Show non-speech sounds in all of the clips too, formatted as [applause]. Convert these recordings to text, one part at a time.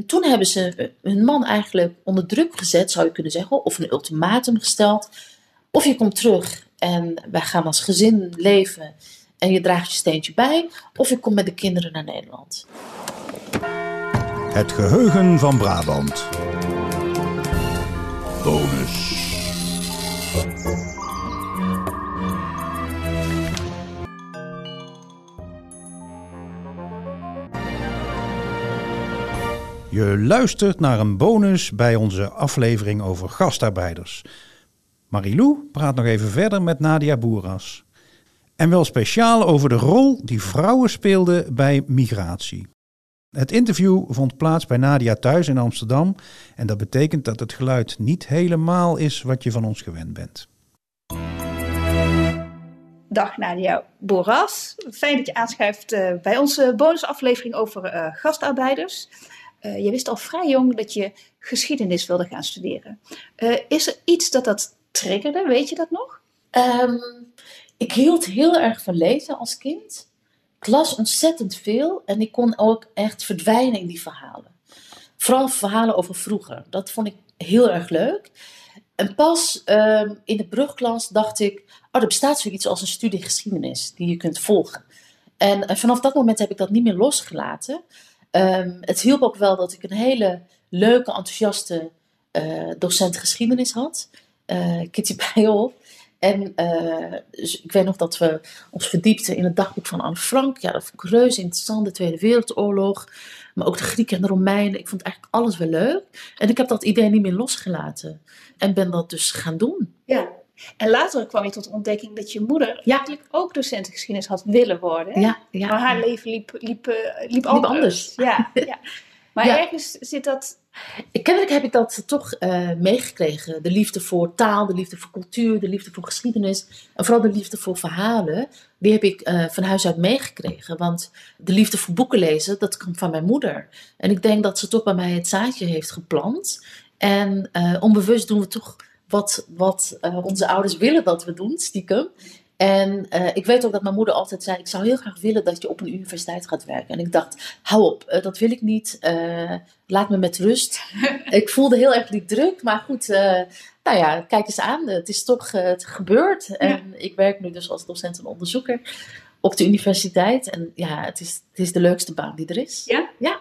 En toen hebben ze hun man eigenlijk onder druk gezet, zou je kunnen zeggen, of een ultimatum gesteld. Of je komt terug en wij gaan als gezin leven en je draagt je steentje bij, of je komt met de kinderen naar Nederland. Het geheugen van Brabant. Bonus. Je luistert naar een bonus bij onze aflevering over gastarbeiders. Marilou praat nog even verder met Nadia Boeras. En wel speciaal over de rol die vrouwen speelden bij migratie. Het interview vond plaats bij Nadia thuis in Amsterdam en dat betekent dat het geluid niet helemaal is wat je van ons gewend bent. Dag Nadia Boras. Fijn dat je aanschuift uh, bij onze bonusaflevering over uh, gastarbeiders. Uh, je wist al vrij jong dat je geschiedenis wilde gaan studeren. is er iets dat dat triggerde? Weet je dat nog? Um, ik hield heel erg van lezen als kind. Ik las ontzettend veel en ik kon ook echt verdwijnen in die verhalen. Vooral verhalen over vroeger. Dat vond ik heel erg leuk. En pas um, in de brugklas dacht ik, oh, er bestaat zoiets als een studie geschiedenis die je kunt volgen. En, en vanaf dat moment heb ik dat niet meer losgelaten. Um, het hielp ook wel dat ik een hele leuke, enthousiaste uh, docent geschiedenis had, uh, Kitty Bijl. En uh, dus ik weet nog dat we ons verdiepten in het dagboek van Anne Frank. Ja, dat vond ik reuze interessant, de Tweede Wereldoorlog. Maar ook de Grieken en de Romeinen. Ik vond eigenlijk alles wel leuk. En ik heb dat idee niet meer losgelaten. En ben dat dus gaan doen. Ja. En later kwam je tot de ontdekking dat je moeder ja. eigenlijk ook docent geschiedenis had willen worden. Ja, ja, maar haar leven liep, liep, liep, liep anders. anders. Ja, ja. Maar [laughs] ergens zit dat Kennelijk heb ik dat toch uh, meegekregen. De liefde voor taal, de liefde voor cultuur, de liefde voor geschiedenis. En vooral de liefde voor verhalen. Die heb ik uh, van huis uit meegekregen. Want de liefde voor boeken lezen, dat komt van mijn moeder. En ik denk dat ze toch bij mij het zaadje heeft geplant. En uh, onbewust doen we toch wat, wat onze ouders willen dat we doen, stiekem. En uh, ik weet ook dat mijn moeder altijd zei: Ik zou heel graag willen dat je op een universiteit gaat werken. En ik dacht: Hou op, uh, dat wil ik niet. Uh, laat me met rust. [laughs] ik voelde heel erg die druk. Maar goed, nou ja, kijk eens aan. Het is toch het gebeurd. En ik werk nu dus als docent en onderzoeker op de universiteit. En ja, het is, het is de leukste baan die er is. Ja? Ja.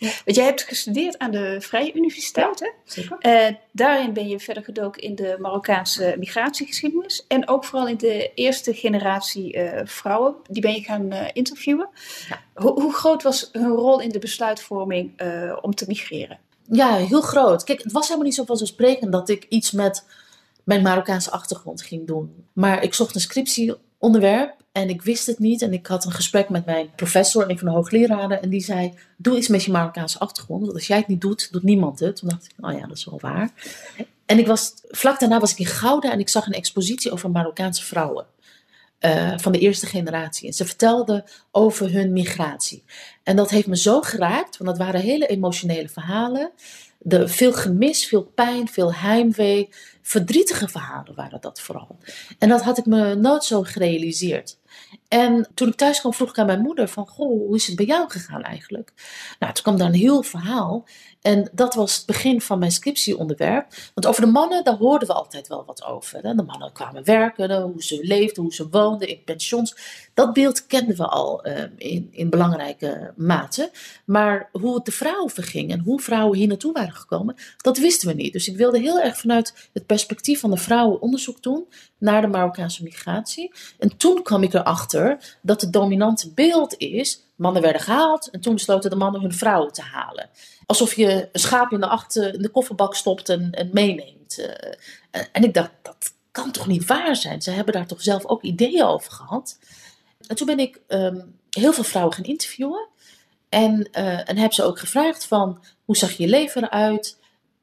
Ja. Want jij hebt gestudeerd aan de Vrije Universiteit, hè? Zeker. Uh, daarin ben je verder gedoken in de Marokkaanse migratiegeschiedenis. En ook vooral in de eerste generatie uh, vrouwen. Die ben je gaan uh, interviewen. Ja. Hoe, hoe, groot was hun rol in de besluitvorming om te migreren? Ja, heel groot. Kijk, het was helemaal niet zo vanzelfsprekend dat ik iets met mijn Marokkaanse achtergrond ging doen. Maar ik zocht een scriptieonderwerp en ik wist het niet. En ik had een gesprek met mijn professor, een van de hoogleraren. En die zei, doe iets met je Marokkaanse achtergrond. Want als jij het niet doet, doet niemand het. Toen dacht ik, oh ja, dat is wel waar. En ik was, vlak daarna was ik in Gouda en ik zag een expositie over Marokkaanse vrouwen. Uh, van de eerste generatie. En ze vertelden over hun migratie. En dat heeft me zo geraakt, want dat waren hele emotionele verhalen. De, veel gemis, veel pijn, veel heimwee. Verdrietige verhalen waren dat vooral. En dat had ik me nooit zo gerealiseerd. En toen ik thuis kwam, vroeg ik aan mijn moeder van, goh, hoe is het bij jou gegaan eigenlijk? Nou, toen kwam daar een heel verhaal. En dat was het begin van mijn scriptieonderwerp. Want over de mannen, daar hoorden we altijd wel wat over. De mannen kwamen werken, hoe ze leefden, hoe ze woonden in pensions. Dat beeld kenden we al uh, in, in belangrijke mate. Maar hoe het de vrouwen verging en hoe vrouwen hier naartoe waren gekomen, dat wisten we niet. Dus ik wilde heel erg vanuit het perspectief van de vrouwen onderzoek doen naar de Marokkaanse migratie. En toen kwam ik erachter dat het dominante beeld is: mannen werden gehaald en toen besloten de mannen hun vrouwen te halen. Alsof je een schaap in de, achter, in de kofferbak stopt en, en meeneemt. Uh, en ik dacht, dat kan toch niet waar zijn? Ze hebben daar toch zelf ook ideeën over gehad. En toen ben ik um, heel veel vrouwen gaan interviewen. En, uh, en heb ze ook gevraagd van, hoe zag je leven eruit?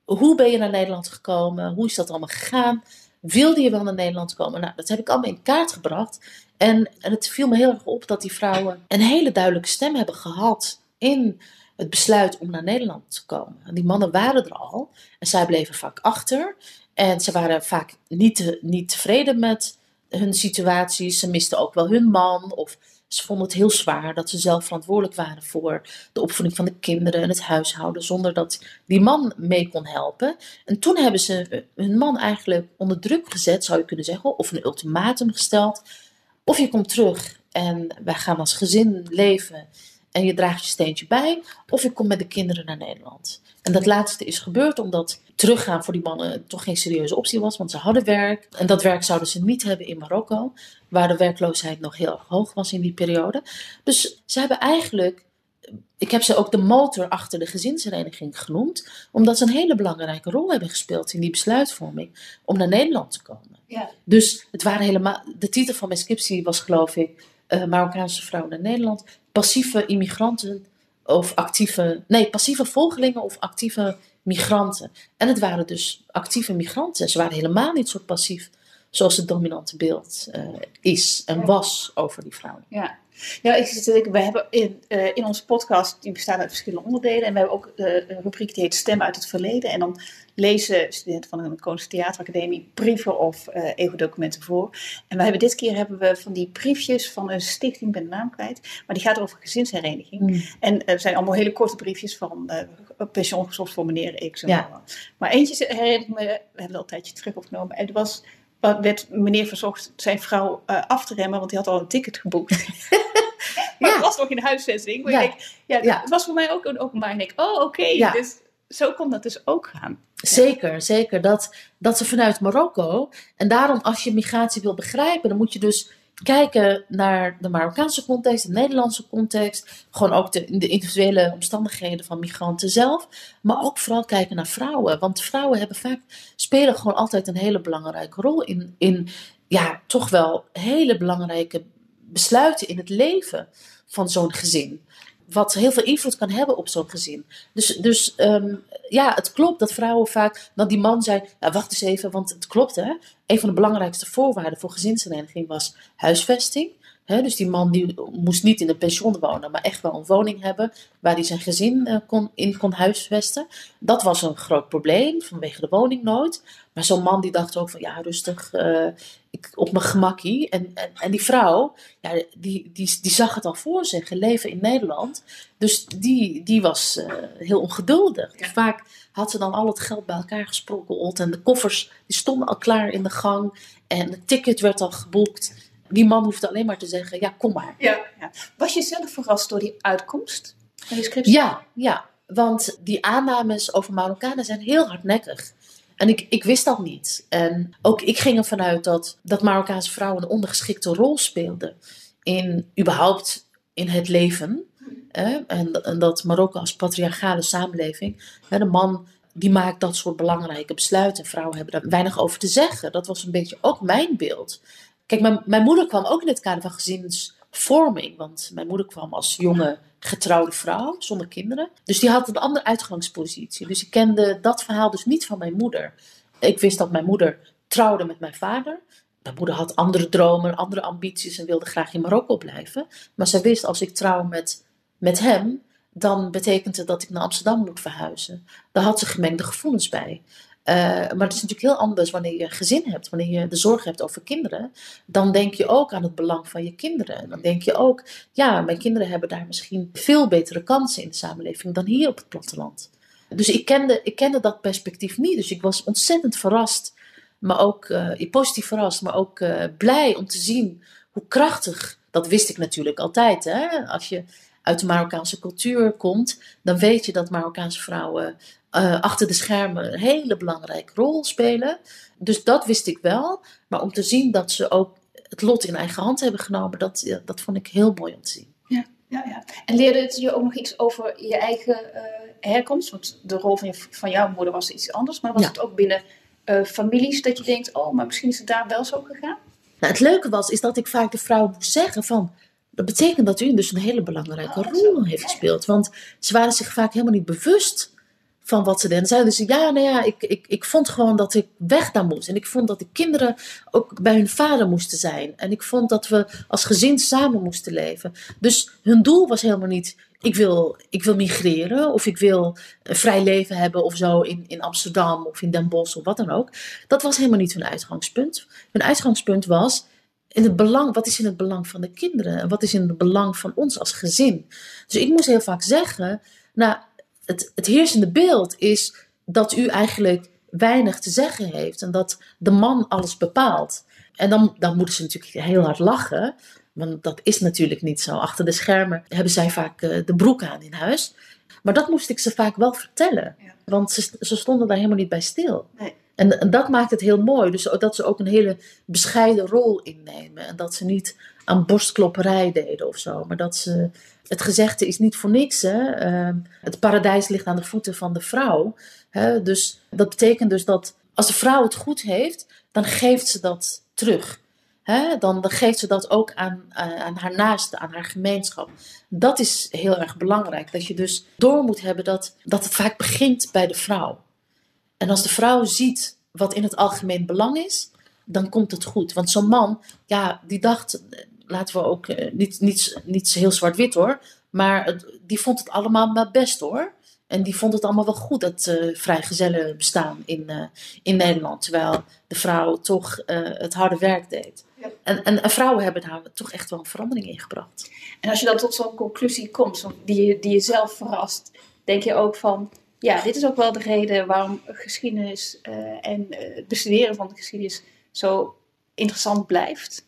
Hoe ben je naar Nederland gekomen? Hoe is dat allemaal gegaan? Wilde je wel naar Nederland komen? Nou, dat heb ik allemaal in kaart gebracht. En, het viel me heel erg op dat die vrouwen een hele duidelijke stem hebben gehad in het besluit om naar Nederland te komen. En die mannen waren er al en zij bleven vaak achter. En ze waren vaak niet, te, niet tevreden met hun situaties. Ze misten ook wel hun man of Ze vonden het heel zwaar dat ze zelf verantwoordelijk waren voor de opvoeding van de kinderen en het huishouden, zonder dat die man mee kon helpen. En toen hebben ze hun man eigenlijk onder druk gezet, zou je kunnen zeggen, of een ultimatum gesteld. Of je komt terug en wij gaan als gezin leven en je draagt je steentje bij, of je komt met de kinderen naar Nederland. En dat laatste is gebeurd omdat teruggaan voor die mannen toch geen serieuze optie was, want ze hadden werk. En dat werk zouden ze niet hebben in Marokko, waar de werkloosheid nog heel hoog was in die periode. Dus ze hebben eigenlijk, ik heb ze ook de motor achter de gezinshereniging genoemd, omdat ze een hele belangrijke rol hebben gespeeld in die besluitvorming om naar Nederland te komen. Ja. Dus het waren helemaal, de titel van mijn scriptie was geloof ik, uh, Marokkaanse vrouwen naar Nederland, passieve immigranten of actieve, nee, passieve volgelingen of actieve migranten. En het waren dus actieve migranten. Ze waren helemaal niet zo passief zoals het dominante beeld uh, is en was over die vrouwen. Ja, ja ik zit we hebben in, uh, in onze podcast, die bestaat uit verschillende onderdelen. En we hebben ook uh, een rubriek die heet Stemmen uit het Verleden. En dan lezen studenten van de Koninklijke Theateracademie brieven of uh, ego-documenten voor. En we hebben dit keer hebben we van die briefjes van een stichting, ben de naam kwijt, maar die gaat over gezinshereniging. Mm. En er zijn allemaal hele korte briefjes van pensioen gezocht voor meneer X. Ja. Maar eentje herinner ik me, we hebben dat een tijdje terug opgenomen, en het was werd meneer verzocht zijn vrouw uh, af te remmen, want die had al een ticket geboekt. [laughs] [laughs] maar Ja. het was nog in huisvesting. Maar Ja. ik denk, ja, Ja. het was voor mij ook een openbaar. En ik, oh oké, dus zo kon dat dus ook gaan. Zeker, zeker. Dat, dat ze vanuit Marokko. En daarom, als je migratie wil begrijpen, dan moet je dus kijken naar de Marokkaanse context, de Nederlandse context. Gewoon ook de, de individuele omstandigheden van migranten zelf. Maar ook vooral kijken naar vrouwen. Want vrouwen hebben vaak, spelen gewoon altijd een hele belangrijke rol in, in ja, toch wel hele belangrijke besluiten in het leven van zo'n gezin. Wat heel veel invloed kan hebben op zo'n gezin. Dus, dus ehm, ja, het klopt dat vrouwen vaak. Dat die man zei: ja, Wacht eens even, want het klopt hè. Een van de belangrijkste voorwaarden voor gezinshereniging was huisvesting. Dus die man die moest niet in een pension wonen, maar echt wel een woning hebben waar hij zijn gezin eh, kon, in kon huisvesten. Dat was een groot probleem vanwege de woningnood. Maar zo'n man die dacht ook van ja, rustig, eh, ik, op mijn gemakkie. En, en, en die vrouw, ja, die, die, die zag het al voor zich, leven in Nederland. Dus die, die was eh, heel ongeduldig. Ja. Dus vaak had ze dan al het geld bij elkaar gesprokkeld. En de koffers die stonden al klaar in de gang. En het ticket werd al geboekt. Die man hoefde alleen maar te zeggen, ja, kom maar. Ja. ja. Was je zelf verrast door die uitkomst van je scriptie? Ja, ja. Want die aannames over Marokkanen zijn heel hardnekkig. En ik, ik wist dat niet. En ook ik ging ervan uit dat, dat Marokkaanse vrouwen een ondergeschikte rol speelden. In überhaupt in het leven. Hè? En, en dat Marokko als patriarchale samenleving. Hè, de man die maakt dat soort belangrijke besluiten. En vrouwen hebben daar weinig over te zeggen. Dat was een beetje ook mijn beeld. Kijk, mijn, mijn moeder kwam ook in het kader van gezinsvorming. Want mijn moeder kwam als jonge getrouwde vrouw, zonder kinderen. Dus die had een andere uitgangspositie. Dus ik kende dat verhaal dus niet van mijn moeder. Ik wist dat mijn moeder trouwde met mijn vader. Mijn moeder had andere dromen, andere ambities en wilde graag in Marokko blijven. Maar zij wist, als ik trouw met, met hem, dan betekent het dat ik naar Amsterdam moet verhuizen. Daar had ze gemengde gevoelens bij. Uh, maar het is natuurlijk heel anders wanneer je gezin hebt, wanneer je de zorg hebt over kinderen. Dan denk je ook aan het belang van je kinderen. Dan denk je ook, ja, mijn kinderen hebben daar misschien veel betere kansen in de samenleving dan hier op het platteland. Dus ik kende, ik kende dat perspectief niet. Dus ik was ontzettend verrast, maar ook uh, positief verrast, maar ook uh, blij om te zien hoe krachtig. Dat wist ik natuurlijk altijd. Hè? Als je uit de Marokkaanse cultuur komt, dan weet je dat Marokkaanse vrouwen uh, achter de schermen een hele belangrijke rol spelen. Dus dat wist ik wel. Maar om te zien dat ze ook het lot in eigen hand hebben genomen, dat, dat vond ik heel mooi om te zien. Ja, ja, ja. En leerde het je ook nog iets over je eigen uh, herkomst? Want de rol van, je, van jouw moeder was iets anders. Maar was Ja. het ook binnen uh, families dat je denkt, oh, maar misschien is het daar wel zo gegaan? Nou, het leuke was, is dat ik vaak de vrouw moest zeggen van... Dat betekent dat u dus een hele belangrijke Oh, rol heeft gespeeld. Want ze waren zich vaak helemaal niet bewust van wat ze deden. Zeiden ze, ja, nou ja, ik, ik, ik vond gewoon dat ik weg daar moest. En ik vond dat de kinderen ook bij hun vader moesten zijn. En ik vond dat we als gezin samen moesten leven. Dus hun doel was helemaal niet, ik wil, ik wil migreren. Of ik wil een vrij leven hebben of zo in, in Amsterdam of in Den Bosch of wat dan ook. Dat was helemaal niet hun uitgangspunt. Hun uitgangspunt was, in het belang, wat is in het belang van de kinderen? En wat is in het belang van ons als gezin? Dus ik moest heel vaak zeggen, nou, het, het heersende beeld is dat u eigenlijk weinig te zeggen heeft en dat de man alles bepaalt. En dan, dan moeten ze natuurlijk heel hard lachen, want dat is natuurlijk niet zo. Achter de schermen hebben zij vaak eh, de broek aan in huis. Maar dat moest ik ze vaak wel vertellen, want ze, ze stonden daar helemaal niet bij stil. Nee. En, dat maakt het heel mooi. Dus dat ze ook een hele bescheiden rol innemen. En dat ze niet aan borstklopperij deden of zo. Maar dat ze. Het gezegde is niet voor niks. Hè? Ehm, het paradijs ligt aan de voeten van de vrouw. Hè? Dus dat betekent dus dat als de vrouw het goed heeft, dan geeft ze dat terug. Hè? Dan, geeft ze dat ook aan, aan haar naaste, aan haar gemeenschap. Dat is heel erg belangrijk. Dat je dus door moet hebben dat, dat het vaak begint bij de vrouw. En als de vrouw ziet wat in het algemeen belang is, dan komt het goed. Want zo'n man, ja, die dacht, laten we ook eh, niet, niet, niet heel zwart-wit hoor, maar het- die vond het allemaal maar best hoor. En die vond het allemaal wel goed, dat eh vrijgezellen bestaan in, eh, in Nederland. Terwijl de vrouw toch eh, het harde werk deed. Ja. En, en, en vrouwen hebben daar toch echt wel een verandering in gebracht. En als je dan tot zo'n conclusie komt, zo- die, je- die jezelf verrast, denk je ook van, ja, dit is ook wel de reden waarom geschiedenis eh, en eh, het bestuderen van de geschiedenis zo interessant blijft.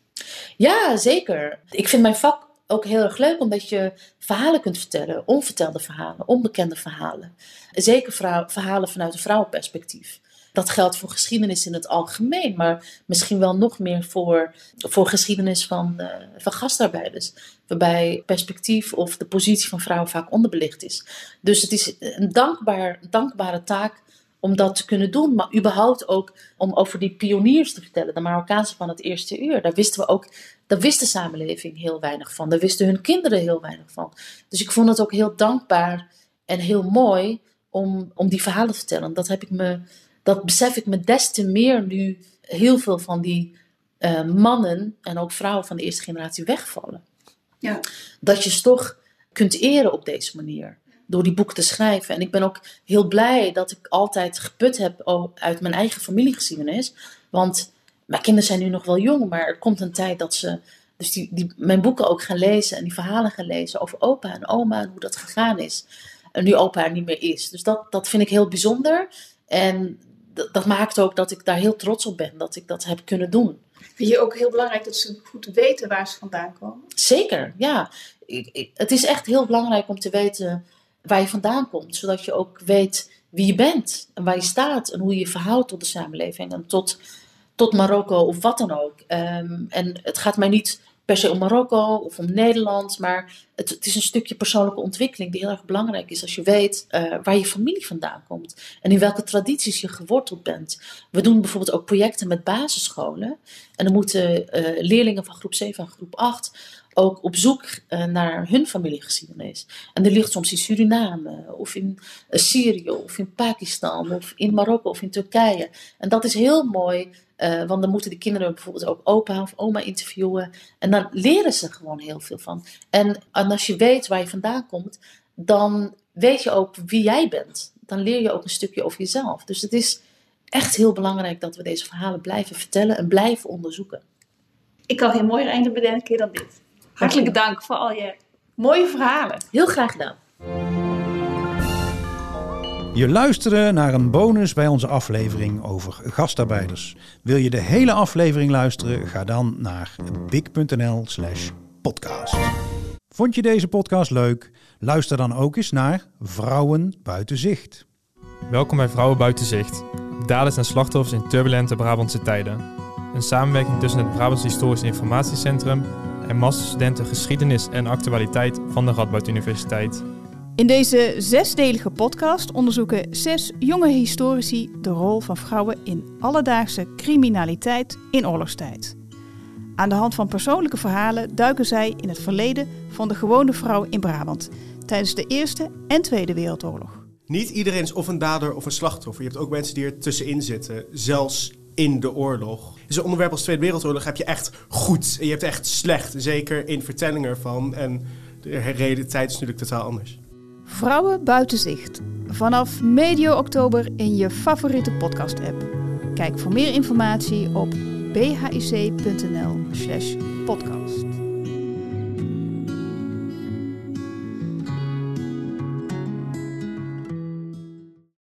Ja, zeker. Ik vind mijn vak ook heel erg leuk omdat je verhalen kunt vertellen, onvertelde verhalen, onbekende verhalen. Zeker verhalen vanuit een vrouwenperspectief. Dat geldt voor geschiedenis in het algemeen, maar misschien wel nog meer voor, voor geschiedenis van, eh, van gastarbeiders. Waarbij perspectief of de positie van vrouwen vaak onderbelicht is. Dus het is een dankbaar, dankbare taak om dat te kunnen doen. Maar überhaupt ook om over die pioniers te vertellen, de Marokkaanse van het eerste uur. Daar wisten we ook, daar wist de samenleving heel weinig van. Daar wisten hun kinderen heel weinig van. Dus ik vond het ook heel dankbaar en heel mooi om, om die verhalen te vertellen. Dat, heb ik me, dat besef ik me des te meer nu heel veel van die eh, mannen en ook vrouwen van de eerste generatie wegvallen. Ja. Dat je ze toch kunt eren op deze manier. Door die boeken te schrijven. En ik ben ook heel blij dat ik altijd geput heb uit mijn eigen familiegeschiedenis. Want mijn kinderen zijn nu nog wel jong, maar er komt een tijd dat ze dus die, die, mijn boeken ook gaan lezen en die verhalen gaan lezen over opa en oma en hoe dat gegaan is. En nu opa er niet meer is. Dus dat, dat vind ik heel bijzonder. En dat, dat maakt ook dat ik daar heel trots op ben dat ik dat heb kunnen doen. Vind je ook heel belangrijk dat ze goed weten waar ze vandaan komen? Zeker, ja. Ik, ik- het is echt heel belangrijk om te weten waar je vandaan komt, zodat je ook weet wie je bent en waar je staat en hoe je je verhoudt tot de samenleving en tot, tot Marokko of wat dan ook. Ehm, en het gaat mij niet per se om Marokko of om Nederland, maar het, het is een stukje persoonlijke ontwikkeling die heel erg belangrijk is als je weet eh, waar je familie vandaan komt en in welke tradities je geworteld bent. We doen bijvoorbeeld ook projecten met basisscholen en dan moeten eh, leerlingen van groep 7 en groep 8 ook op zoek eh, naar hun familiegeschiedenis. En die ligt soms in Suriname, of in Syrië, of in Pakistan, of in Marokko, of in Turkije. En dat is heel mooi, eh, want dan moeten de kinderen bijvoorbeeld ook opa of oma interviewen. En dan leren ze gewoon heel veel van. En, en als je weet waar je vandaan komt, dan weet je ook wie jij bent. Dan leer je ook een stukje over jezelf. Dus het is echt heel belangrijk dat we deze verhalen blijven vertellen en blijven onderzoeken. Ik kan geen mooier einde bedenken dan dit. Hartelijk dank voor al je mooie verhalen. Heel graag gedaan. Je luisterde naar een bonus bij onze aflevering over gastarbeiders. Wil je de hele aflevering luisteren? Ga dan naar big.nl/slash podcast. Vond je deze podcast leuk? Luister dan ook eens naar Vrouwen Buiten Zicht. Welkom bij Vrouwen Buiten Zicht. Daders en slachtoffers in turbulente Brabantse tijden. Een samenwerking tussen het Brabants Historisch Informatiecentrum en masterstudenten geschiedenis en actualiteit van de Radboud Universiteit. In deze zesdelige podcast onderzoeken zes jonge historici de rol van vrouwen in alledaagse criminaliteit in oorlogstijd. Aan de hand van persoonlijke verhalen duiken zij in het verleden van de gewone vrouw in Brabant tijdens de Eerste en Tweede Wereldoorlog. Niet iedereen is of een dader of een slachtoffer. Je hebt ook mensen die er tussenin zitten, zelfs in de oorlog. Dus een onderwerp als Tweede Wereldoorlog heb je echt goed en je hebt echt slecht. Zeker in vertellingen ervan. En de realiteit is natuurlijk totaal anders. Vrouwen buiten zicht. Vanaf medio oktober in je favoriete podcast-app. Kijk voor meer informatie op bhic.nl slash podcast.